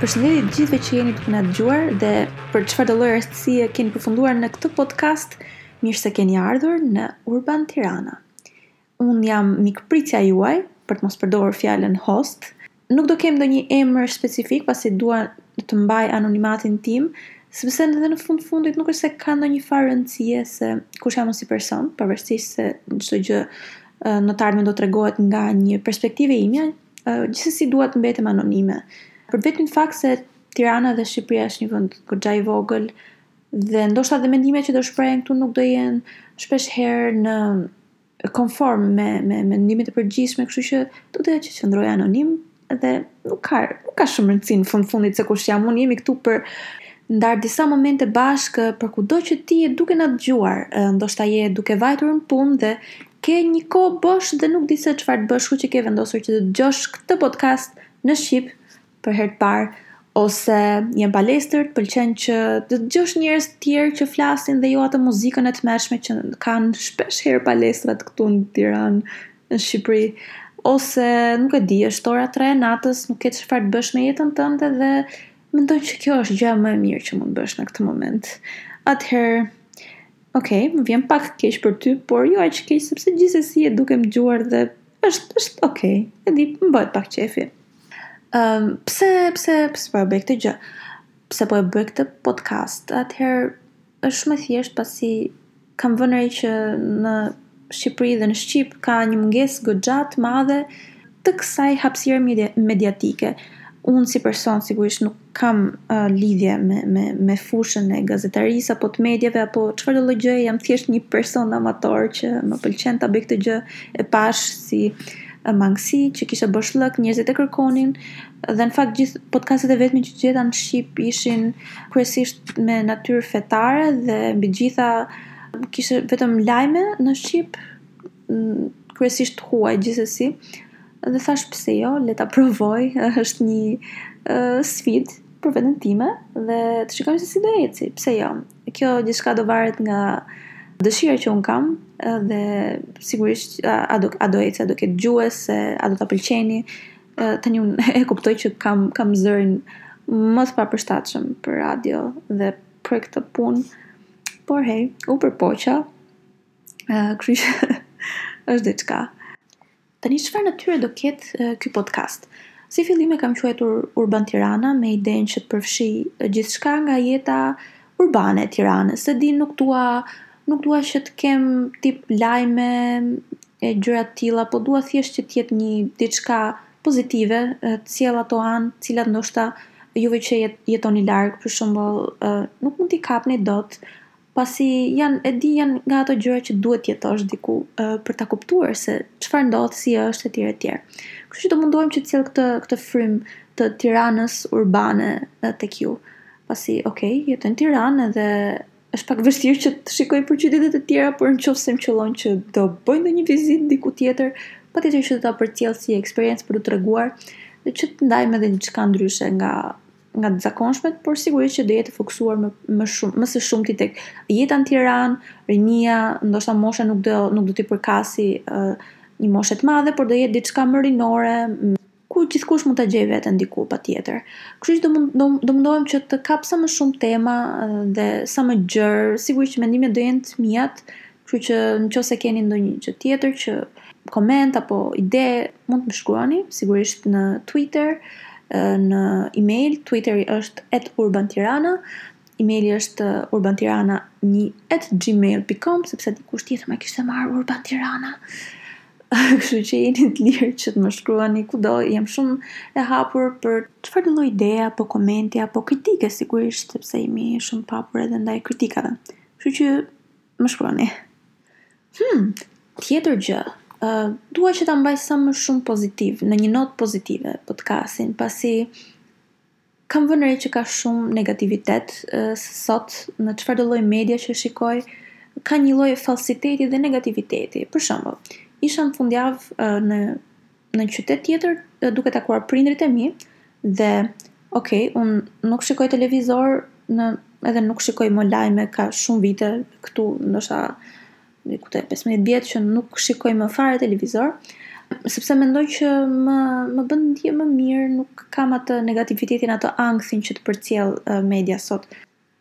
Përshëndetje të gjithëve që jeni duke na dëgjuar dhe për çfarë do lloj rastësie keni përfunduar në këtë podcast, mirë se keni ardhur në Urban Tirana. Unë jam mikpritja juaj, për të mos përdorur fjalën host. Nuk do kem ndonjë emër specifik, pasi dua të mbaj anonimatin tim, sepse edhe në fund të fundit nuk është se ka ndonjë farë rëndësie se kush jam unë si person, pavarësisht se çdo gjë në të ardhmen do të tregohet nga një perspektivë e imja, gjithsesi dua të mbetem anonime. Për vetmin fakt se Tirana dhe Shqipëria është një vend goxha i vogël dhe ndoshta edhe mendimet që do shprehen këtu nuk do jenë shpesh herë në konform me me mendimet e përgjithshme, kështu që do thotë që qëndroj anonim dhe nuk ka nuk ka shumë rëndësi në fund fundit se kush jam unë, jemi këtu për të ndarë disa momente bashkë për kudo që ti je duke na dëgjuar, ndoshta je duke vajtur në punë dhe ke një kohë bosh dhe nuk di se çfarë të bësh, kështu që ke vendosur që të dëgjosh këtë podcast në shqip. për herë të parë ose je në palestër, të pëlqen që të dëgjosh njerëz të tjerë që flasin dhe jo atë muzikën e tmerrshme që kanë shpesh herë palestrat këtu në Tiranë, në Shqipëri. Ose, nuk e di, është ora tre e natës, nuk ke çfarë të bësh me jetën tënde dhe mendon që kjo është gjëja më e mirë që mund të bësh në këtë moment. Atëherë, ok, më vjen pak keq për ty, por jo aq keq sepse gjithsesi je duke më dëgjuar dhe është është ok. E di, më bëhet pak qejfi. Pse, pse, pse po e bëj këtë gjë? Pse po e bëj këtë podcast? Atëherë, është shumë e thjeshtë, pasi kam vënë re që në Shqipëri dhe në shqip ka një mungesë goxha të madhe të kësaj hapësire mediatike. Unë si person, sigurisht nuk kam lidhje me me me fushën e gazetarisë apo të mediave apo çfarëdo lloj gjëje jam thjesht një person amator që më pëlqen ta bëj këtë gjë e pash si mangësi që kishte boshllëk njerëzit e kërkonin dhe në fakt gjith podkastet e vetme që gjeta në shqip ishin kryesisht me natyrë fetare dhe mbi gjitha kishte vetëm lajme në shqip kryesisht të huaj, gjithsesi, dhe thash pse jo, le ta provoj, është një sfidë për veten time dhe të shikojmë se si do eci, pse jo. Kjo gjithçka do varet nga dëshira që unë kam dhe sigurisht a do a do eci, a do ketë dëgjues, a do ta pëlqeni, tani unë e kuptoj që kam kam zërin më të papërshtatshëm për radio dhe për këtë punë, por hey, u përpoqa. Kështu që është diçka. Tani çfarë natyre do ketë ky podcast? Si fillim e kam quajtur Urban Tirana me idenë që të përfshijë gjithçka nga jeta urbane e Tiranës. S'e di nuk dua nuk dua që të kem tip lajme e gjëra të tilla, po dua thjesht që të jetë një diçka pozitive, të sjell ato anë të cilat ndoshta juve që jetoni larg, për shembull, nuk mund t'i kapni dot. pasi janë e di janë nga ato gjëra që duhet të jetosh diku për ta kuptuar se çfarë ndodh si është etj etj kështu që do mundohem që të sjell këtë këtë frymë të Tiranës urbane tek ju pasi ok jetoj në Tiranë dhe është pak vështirë që të shikoj për qytetet e tjera por në qoftë se më qëllon që do bëj ndonjë vizitë diku tjetër patjetër që do ta përcjell si eksperiencë për t'u treguar dhe që të ndajmë edhe diçka ndryshe nga nga të zakonshmet, por sigurisht që do jetë e fokusuar më më shumë, më së shumti tek jeta në Tiranë, rinia, ndoshta mosha nuk do nuk do t'i përkasi një moshe të madhe, por do jetë diçka më rinore, ku gjithkush mund ta gjejë veten diku patjetër. Kshtu që do mund do mundohem që të kap sa më shumë tema dhe sa më gjerë, sigurisht që mendimet do jenë të miat, Kështu që në qoftë se keni ndonjë gjë tjetër që koment apo ide mund të më shkruani, sigurisht në Twitter, në email, Twitteri është @urbantirana, emaili është urbantirana1@gmail.com sepse dikush tjetër ma kishte marrë urbantirana, kështu që jeni të lirë që të më shkruani kudo, jam shumë e hapur për çfarëdo lloj ideje apo komenti apo kritike sigurisht sepse jemi shumë të hapur edhe ndaj kritikave, kështu që. Më shkruani. Hmm, tjetër gjë. Uh, dua që ta mbaj sa më shumë pozitiv, në një notë pozitive podcastin, pasi kam vënë re që ka shumë negativitet uh, sot në çfarëdo lloj media që shikoj, ka një lloj falsiteti dhe negativiteti. Për shembull, isha në fundjavë uh, në në një qytet tjetër duke takuar prindërit e mi dhe ok, unë nuk shikoj televizor në edhe nuk shikoj më lajme ka shumë vite këtu, ndoshta diku te pesëmbëdhjetë vjet që nuk shikoj më fare televizor, sepse mendoj që më më bën të ndihem më mirë, nuk kam atë negativitetin, atë ankthin që të përcjell media sot.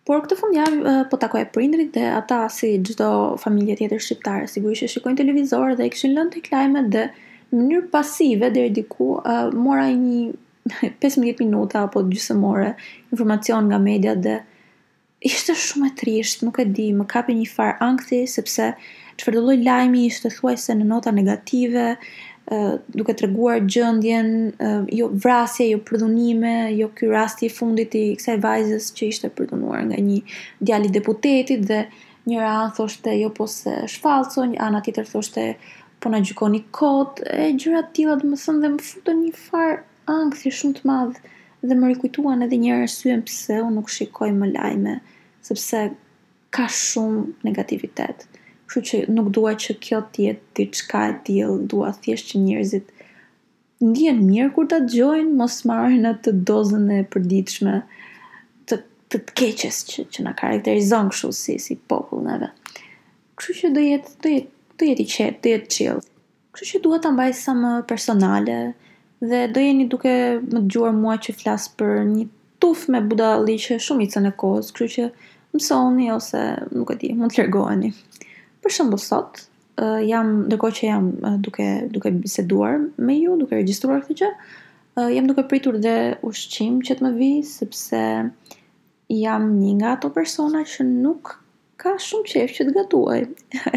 Por këtë fundjavë po takoja prindërit dhe ata si çdo familje tjetër shqiptare, sigurisht që shikojnë televizor dhe e kishin lënë tek lajmet dhe në mënyrë pasive deri diku uh, mora një 15 minuta apo gjysmë ore informacion nga mediat dhe ishte shumë e trishtë, nuk e di, më kapi një farë ankthi sepse Çfarëdo lloj lajmi ishte thuajse në nota negative, duke treguar gjendjen, jo vrasje, jo përdhunime, jo ky rasti i fundit i kësaj vajzes që ishte përdhunuar nga nji djali i deputetit dhe njëra anë thoshte jo po s'është fallco, ana tjetër thoshte po na gjykoni kot, e gjëra të tilla domethënë dhe më futën nji farë ankthi shumë të madh dhe më rikujtuan edhe nji arsye pse unë nuk shikoj më lajme, sepse... ka shum negativitet kshtu që nuk dua që kjo të jet diçka e till dua thjesht që njerzit të ndihen mir kur ta dgjojn mos marrin atë dozën e perditshme të të keqes që na karakterizon kshtu si popull neve kshtu që do jet do jet i qet do jet chill Kështu që dua ta mbaj sa më personale dhe do jeni duke më dëgjuar mua që flas për një tufë me budalliqe shumicën e kohës, kështu që mësohuni ose nuk e di, mund të largoheni. Për shembull sot, jam, ndërkohë që jam duke duke biseduar me ju, duke regjistruar këtë gjë, jam duke pritur dhe ushqim që të më vijë sepse Jam një nga ato persona që nuk ka shumë qejf që të gatuaj.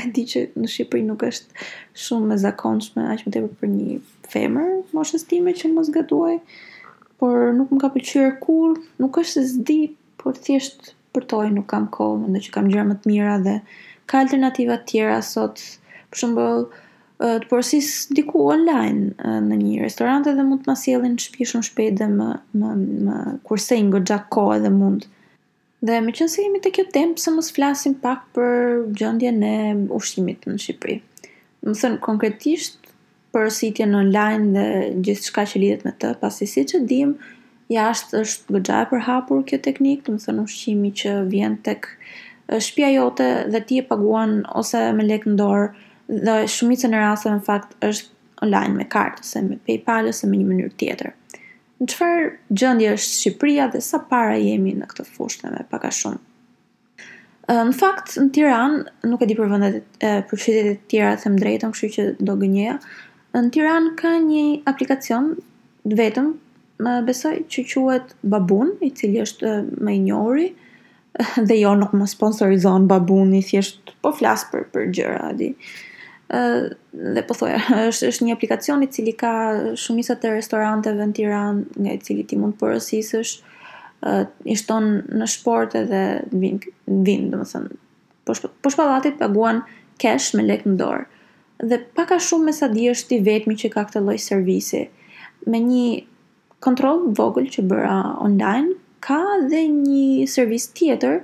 E di që në Shqipëri nuk është shumë e zakonshme, aq më tepër për një femër moshës time që mos gatuaj, por nuk më ka pëlqyer kurrë, nuk është se s'di, por thjesht përtoj, nuk kam kohë, mendoj që kam gjëra më të mira dhe ka alternativa të tjera sot, për shembull të porosis diku online në nji restorant edhe mund të ma sjellin në shpi shumë shpejt dhe më më më kursejnë goxha kohë edhe mund dhe meqenëse jemi te kjo temë pse mos flasim pak për gjendjen e ushqimit në shqipëri domethënë konkretisht porositjen online dhe gjithçka që lidhet me të pasi siç e dim jashtë është goxha e përhapur kjo teknikë domethënë ushqimi që vjen tek shpija jote dhe ti e paguan ose me lek në dorë Në shumicën e rasteve në fakt është online me kartë ose me PayPal ose me një mënyrë tjetër. Në çfarë gjëndje është Shqipëria dhe sa para jemi në këtë fushë neve pak a shumë? Në fakt në Tiranë, nuk e di për vendet e për qytetet e tjera të them të drejtën, kështu që do gënjeja, në Tiranë ka nji aplikacion vetëm besoj që quhet Babun, i cili është më i njohuri. Dhe jo nuk më sponsorizon babuni, thjesht po flas për për gjëra që di. Ë dhe po thoja, është është një aplikacion i cili ka shumicën e restoranteve në Tiranë nga i cili ti mund të porosisësh, i shton në shportë edhe vin vin domethënë posh poshtë pallatit paguan kesh me lek në dorë dhe pak a shumë me sa di është i vetmi që ka këtë lloj servisi me nji kontroll i vogël që bëra online ka dhe një servis tjetër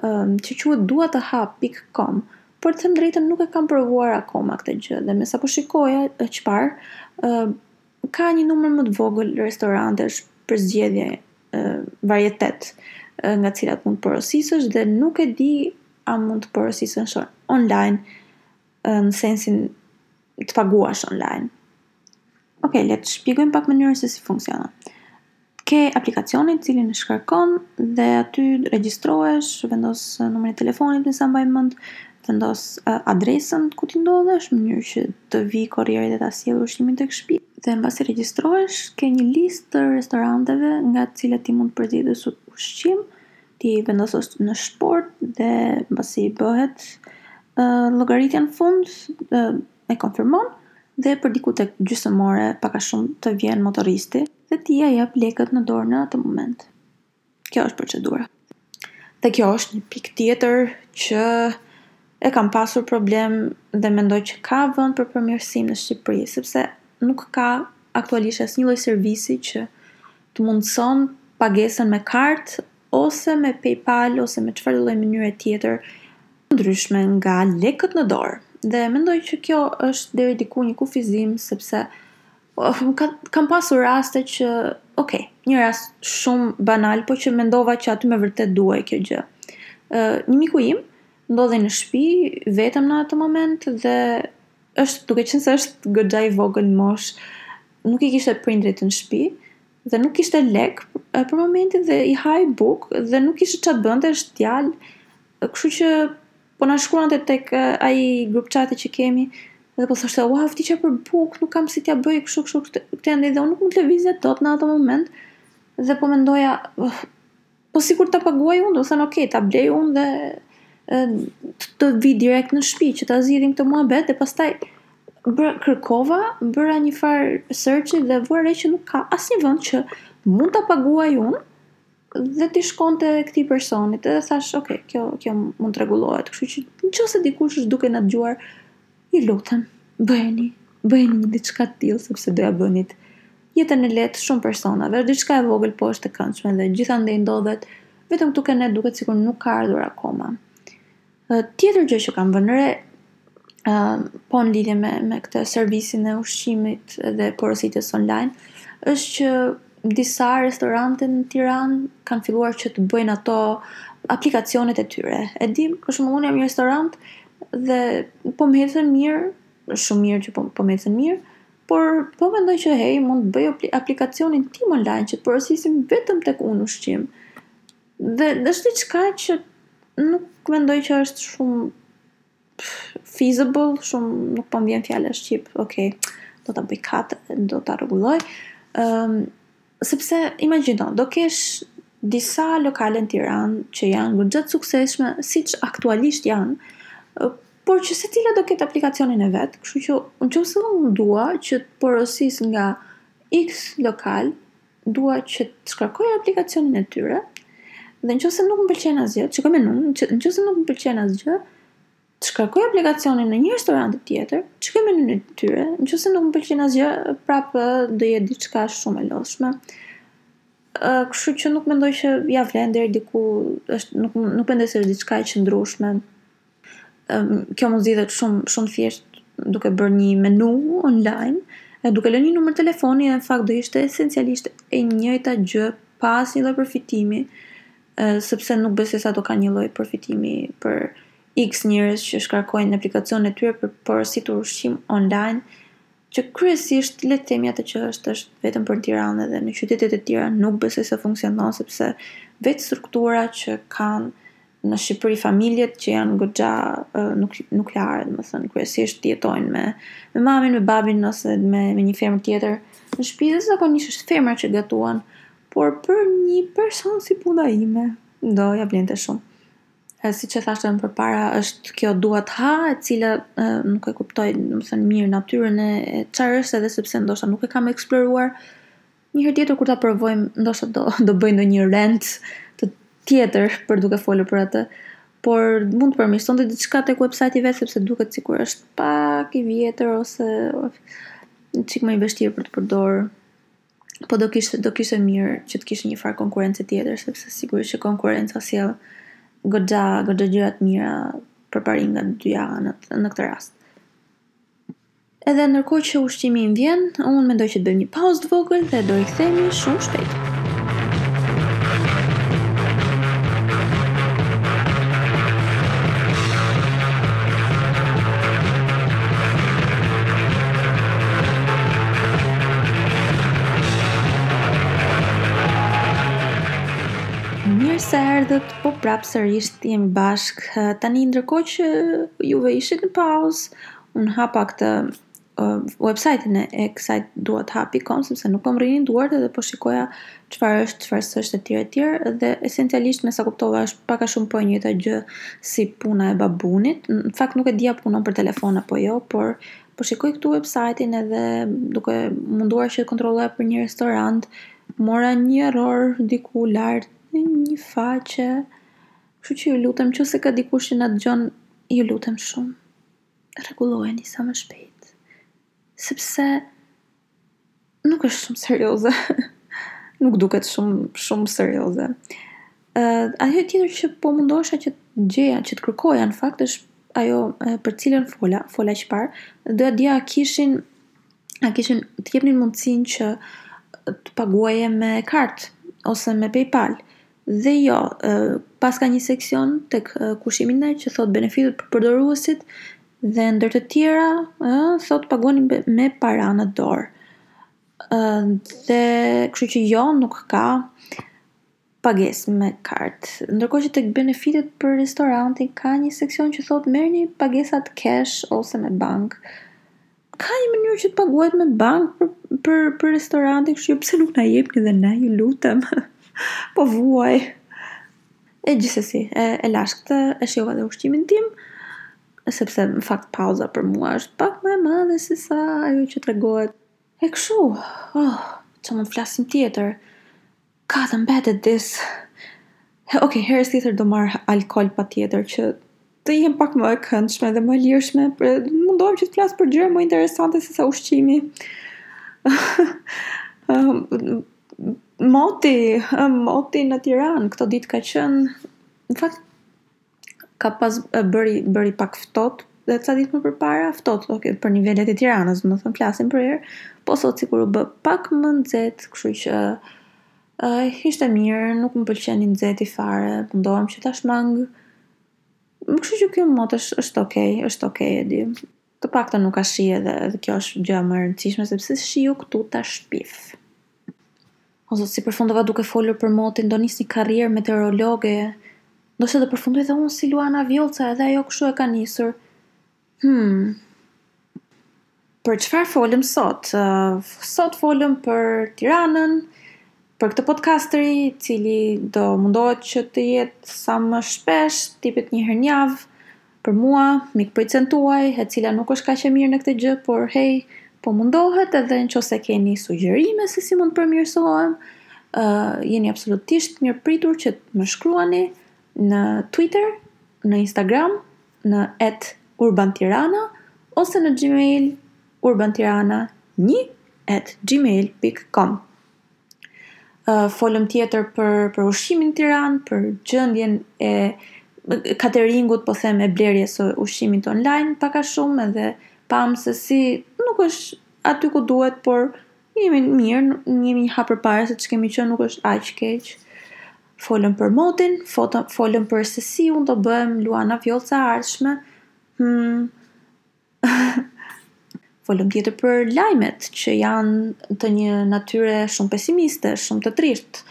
që quhet dua të ha pik kom por të them të drejtën nuk e kam provuar akoma këtë gjë dhe me sa po shikoja ë çfar ka një numër më të vogël restorantesh për zgjedhje varietet nga të cilat mund të porosisësh dhe nuk e di a mund të porosisësh online në sensin të paguash online Ok, le të shpjegojmë pak mënyrën se si funksionon. Ke aplikacionin të cilin e shkarkon dhe aty regjistrohesh, vendos numrin e telefonit me sa mbaj mend, vendos adresën ku ti ndodhesh, në mënyrë që të vijë korrieri dhe ta sjellë ushqimin tek shtëpia. Dhe mbasi regjistrohesh, ke një listë të restoranteve nga të cilat ti mund të përzgjedhësh ushqim, t'i vendos në shportë dhe mbasi bëhet llogaritja në fund, e konfirmon dhe për diku tek gjysmë ore pak a shumë të vjen motoristi dhe ti ia jap lekët në dorë në atë moment. Kjo është procedura. Dhe kjo është një pikë tjetër që e kam pasur problem dhe mendoj që ka vend për përmirësim në Shqipëri, sepse nuk ka aktualisht asnjë lloj servisi që të mundëson pagesën me kartë ose me PayPal ose me çfarëdo lloj mënyre tjetër ndryshme nga lekët në dorë. Dhe mendoj që kjo është deri diku një kufizim sepse kam pasur raste që, ok, një rast shumë banal, po që mendova që aty me vërtetë duhej kjo gjë. Një miku im, ndodhej në shpi vetëm në atë moment dhe është, duke qenë se është goxha i vogël në moshë, nuk i kishte prindërit në shpi, dhe nuk kishte lek për momentin dhe i hahej bukë dhe nuk kishte ça të bënte është djalë kështu që po na shkruante tek ai grup çati që kemi dhe po thoshte ua vdiqa për bukë nuk kam si t'ja bëj kështu kështu këtej andej dhe unë nuk mund të lëvizja dot në atë moment dhe po mendoja Po sikur ta paguaj unë, domethënë ok, ta blej unë dhe të vijë direkt në shpi që ta zgjidhim këtë muhabet dhe pastaj bë kërkova, bëra njëfarë search-i dhe vura re që nuk ka asnjë vend që mund ta paguaj unë dhe t'i shkonte këtij personit edhe thashë ok kjo kjo mund të rregullohet, kështu që nqose dikush është duke na dëgjuar Ju lutem, bëjeni, bëjeni një diçka të tillë sepse do ja bënit jetën të lehtë shumë personave. Është diçka e vogël, po është e këndshme dhe gjithandej ndodhet, vetëm këtu te ne duket sikur nuk ka ardhur akoma. Tjetër gjë që kam vënë re, po në lidhje me me këtë servisin e ushqimit dhe porositjes online, është që disa restorante në Tiranë kanë filluar që të bëjnë ato aplikacionet e tyre. E di, për shembull, unë di një restorant, Dhe po më ecën mirë, është shumë mirë që po po më ecën mirë, por po mendoj që hey mund të bëj apli aplikacionin tim online që të porosisin vetëm tek unë ushqim, dhe është diçka që nuk mendoj që është shumë feasible, shumë nuk po më vjen fjala në shqip, ok, do ta bëj cut, do ta rregulloj. Sepse, imagjino, do kesh disa lokale në Tiranë që janë goxha të suksesshme, siç aktualisht janë, por që secila do ketë aplikacionin e vet, kështu që në qoftë se unë dua që të porosis nga iks lokal, dua që të shkarkoj aplikacionin e tyre, dhe në qoftë se nuk më pëlqen asgjë, shikoj menunë, nëse nuk më pëlqen asgjë, Shkarkoj aplikacionin e një restoranti tjetër, shikoj menunë e tyre, në qoftë se nuk më pëlqen asgjë, prapë do jetë diçka shumë e lodhshme, kështu që nuk mendoj që ja vlen deri diku, është, nuk, nuk mendoj se është diçka e qëndrueshme, kjo mund të zgjidhet shumë, shumë thjesht duke bërë një menu online e duke lënë një numër telefoni, në fakt do ishte esencialisht e njëjta gjë pa asnjë lloj përfitimi. sepse nuk besoj se ato kanë ndonjë lloj përfitimi për iks njerëz që shkarkojnë aplikacionin e tyre për të porositur ushqim online, që kryesisht le të themi atë që është është vetëm për Tiranën dhe në qytetet e tjera nuk besoj se funksionon sepse vetë struktura që kanë në Shqipëri familjet që janë goxha nukleare domethënë kryesisht jetojnë me me mamin me babin ose me një femër tjetër në shpi dhe zakonisht është femra që gatuan. Por për nji person si puna ime, do ja vlente shumë. E siç e thashë edhe më përpara, është kjo dua të ha, e cila nuk e kuptoj domethënë mirë natyrën e çfarë është edhe sepse ndoshta nuk e kam eksploruar, nji her tjetër kur ta provoj ndoshta do do bëj ndonjë rant tjetër për duke folur për atë, por mund të përmirësonte diçka tek websajti i vet sepse duket sikur është pak i vjetër ose nji çik më i vështirë për të përdorur. Po do kishte do kishte mirë që të kishte një farë konkurrence tjetër, sepse sigurisht që konkurrenca sjell goxha goxha gjëra të mira, përparim nga të dyja anët në këtë rast. Edhe ndërkohë që ushqimi im vjen, unë mendoj që të bëjmë një pauzë të vogël dhe do rikthehemi shumë shpejt. Mirë se erdhët, po prapë sërish të jemi bashkë. Tani, ndërkohë që juve ishit në pauzë, unë hapa këtë website-in e kësaj duathapi.com sepse nuk po më rrinin duart edhe po shikoja çfarë është, çfarë s'është etj etj dhe esencialisht me sa kuptova s'është pak a shumë po e njëjta gjë si puna e babunit. Në fakt nuk e dija a punon për telefon apo jo, por Po shikoj këtu websajtin edhe duke munduar që të kontrolloja për një restorant, mora një error diku lart në një faqe, kështu që ju lutem nëse ka dikush që na dëgjon, ju lutem shumë, rregulloheni sa më shpejt, sepse Nuk është shumë serioze. Nuk duket shumë, shumë serioze. Ajo tjetër që po mundohesha që të gjeja, që të kërkoja në fakt, është ajo për të cilën fola, fola që më parë, doja të dija a kishin, a kishin, të jepnin mundësinë që të paguaje me kartë ose me PayPal. Dhe jo, paska një seksion tek "Kush jemi ne" që thotë benefitet për përdoruesit dhe ndër të tjera, ë, thotë paguani me para në dorë. Ë, dhe, kështu që jo, nuk ka pagesë me kartë. Ndërkohë që tek benefitet për restorantin ka një seksion që thotë merrni pagesat cash ose me bankë. ka një mënyrë që të paguhet me bankë për për restorantin kështu që pse nuk na jepni dhe ne ju lutem po vuaj e gjithsesi e lash këtë e shijova edhe ushqimin tim sepse në fakt pauza për mua ësht pak më e madhe se sa ajo që tregohet e kshu oh ca mund të flasim tjetër Ka të mbetet this Ok, herës tjetër do marr alkool patjetër që të jem pak më e këndshme dhe më e lirshme, dhe të mundohem që të flas për gjëra më interesante se sa ushqimi. Moti, moti në Tiranë këto ditë ka qenë, në fakt... Ka pas bëri bëri pak ftohtë dhe ca ditë më përpara ftohtë ok për nivelet e Tiranës domethënë flasim për erë po sot sikur u bë pak më nxehtë kështu që ishte mirë nuk më pëlqen i nxehti fare mundohem që ta shmang kështu që ky mot është ok është ok e di Të paktën nuk ka shi edhe edhe kjo është gjëja më e rëndësishme sepse shiu këtu ta shpif. O zot, si përfundova duke folur për motin, do nis një karrierë meteorologe. Ndoshta do përfundoj edhe unë si Luana Vjollca, edhe ajo kështu e ka nisur. Hmm. Për çfarë folëm sot? Sot folëm për Tiranën, për këtë podcast-in i cili do mundohet që të jetë sa më shpesh, tipi një herë në javë. Për mua, mikpritësen tuaj, e cila nuk është kaq e mirë në këtë gjë, por hej, po mundohet edhe nqoftëse keni sugjerime se si mund të përmirësohem, ë jeni absolutisht mirëpritur që të më shkruani në Twitter, në Instagram, në @urbantirana ose në gmail urbantirana1@gmail.com. Folëm tjetër për për ushqimin në Tiranë, për gjendjen e kateringut po them e blerjes së ushqimit online pak a shumë edhe pamë se si nuk është aty ku duhet por jemi mirë, jemi një hap përpara se ç'kemi qenë nuk është aq keq. Folëm për motin, foto- folëm për se si unë do bëhem Luana Vjollca e ardhshme. Folëm tjetër për lajmet që janë të një natyre shumë pesimiste, shumë të trishtë,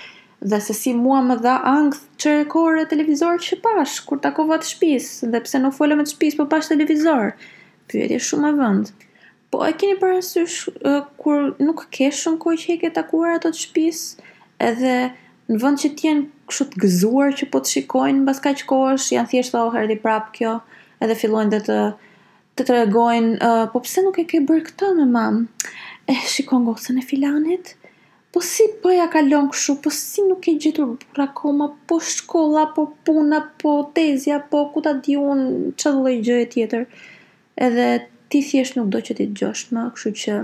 dhe se si mua më dha ankth çerek ore televizor që pash, kur takova të shpisë, dhe pse nuk fola me të shpisë po pash televizor? Pyetje shumë me vënd. Po e keni parasysh kur nuk ke shumë kohë që i ke takuar ata të shpisë edhe në vend që të jenë kështu të gëzuar që po të shikojnë mbas kaq kohësh, janë thjesht oh erdhi prap kjo, edhe fillojnë dhe të të tregojnë uh, po pse nuk e ke bërë këtë me mam? E shikon gocën e filanit? Po si po ja kalon kështu, po si nuk ke gjetur burrë akoma, po shkolla, po puna, po tezja, po ku ta di un çfarë lloj gjëje tjetër. Edhe ti thjesht nuk do që t'i dëgjosh më, kështu që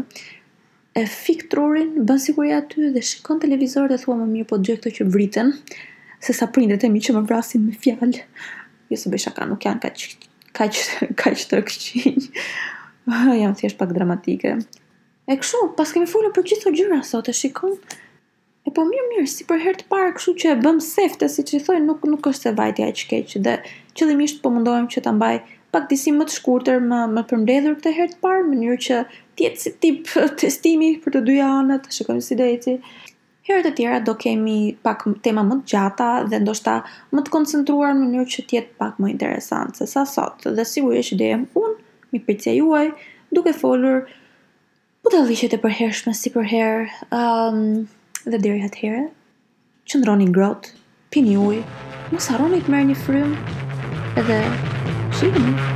e fik trurin, bën sikur je aty dhe shikon televizor dhe thua më mirë po dëgjoj këto që vriten, se sa prindërit e mi që më vrasin me fjalë, jo se bëj shaka, nuk jan kaq, kaq, kaq të këqinj, jam thjesht pak dramatike, e kshu, paskemi folur për gjithë kto gjëra sot, e shikon. E po mirë mirë, si për herë të parë kështu që e bëm sefte, siç i thojnë, nuk nuk është se vajti aq keq dhe qëllimisht po mundohem që ta mbaj pak disi më të shkurtër, më më të përmbledhur këtë herë të parë në mënyrë që të jetë si tip testimi për të dyja anët, të shikojmë si do eci. Herët e tjera do kemi pak tema më të gjata dhe ndoshta më të koncentruara në mënyrë që të jetë pak më interesant se sa sot. Dhe sigurisht që do jem unë, mikpritësja juaj, duke folur Budallallëqet e përhershme si përherë dhe deri atëherë, qëndroni ngrohtë, pini ujë, mos harroni të merrni frymë edhe shihemi.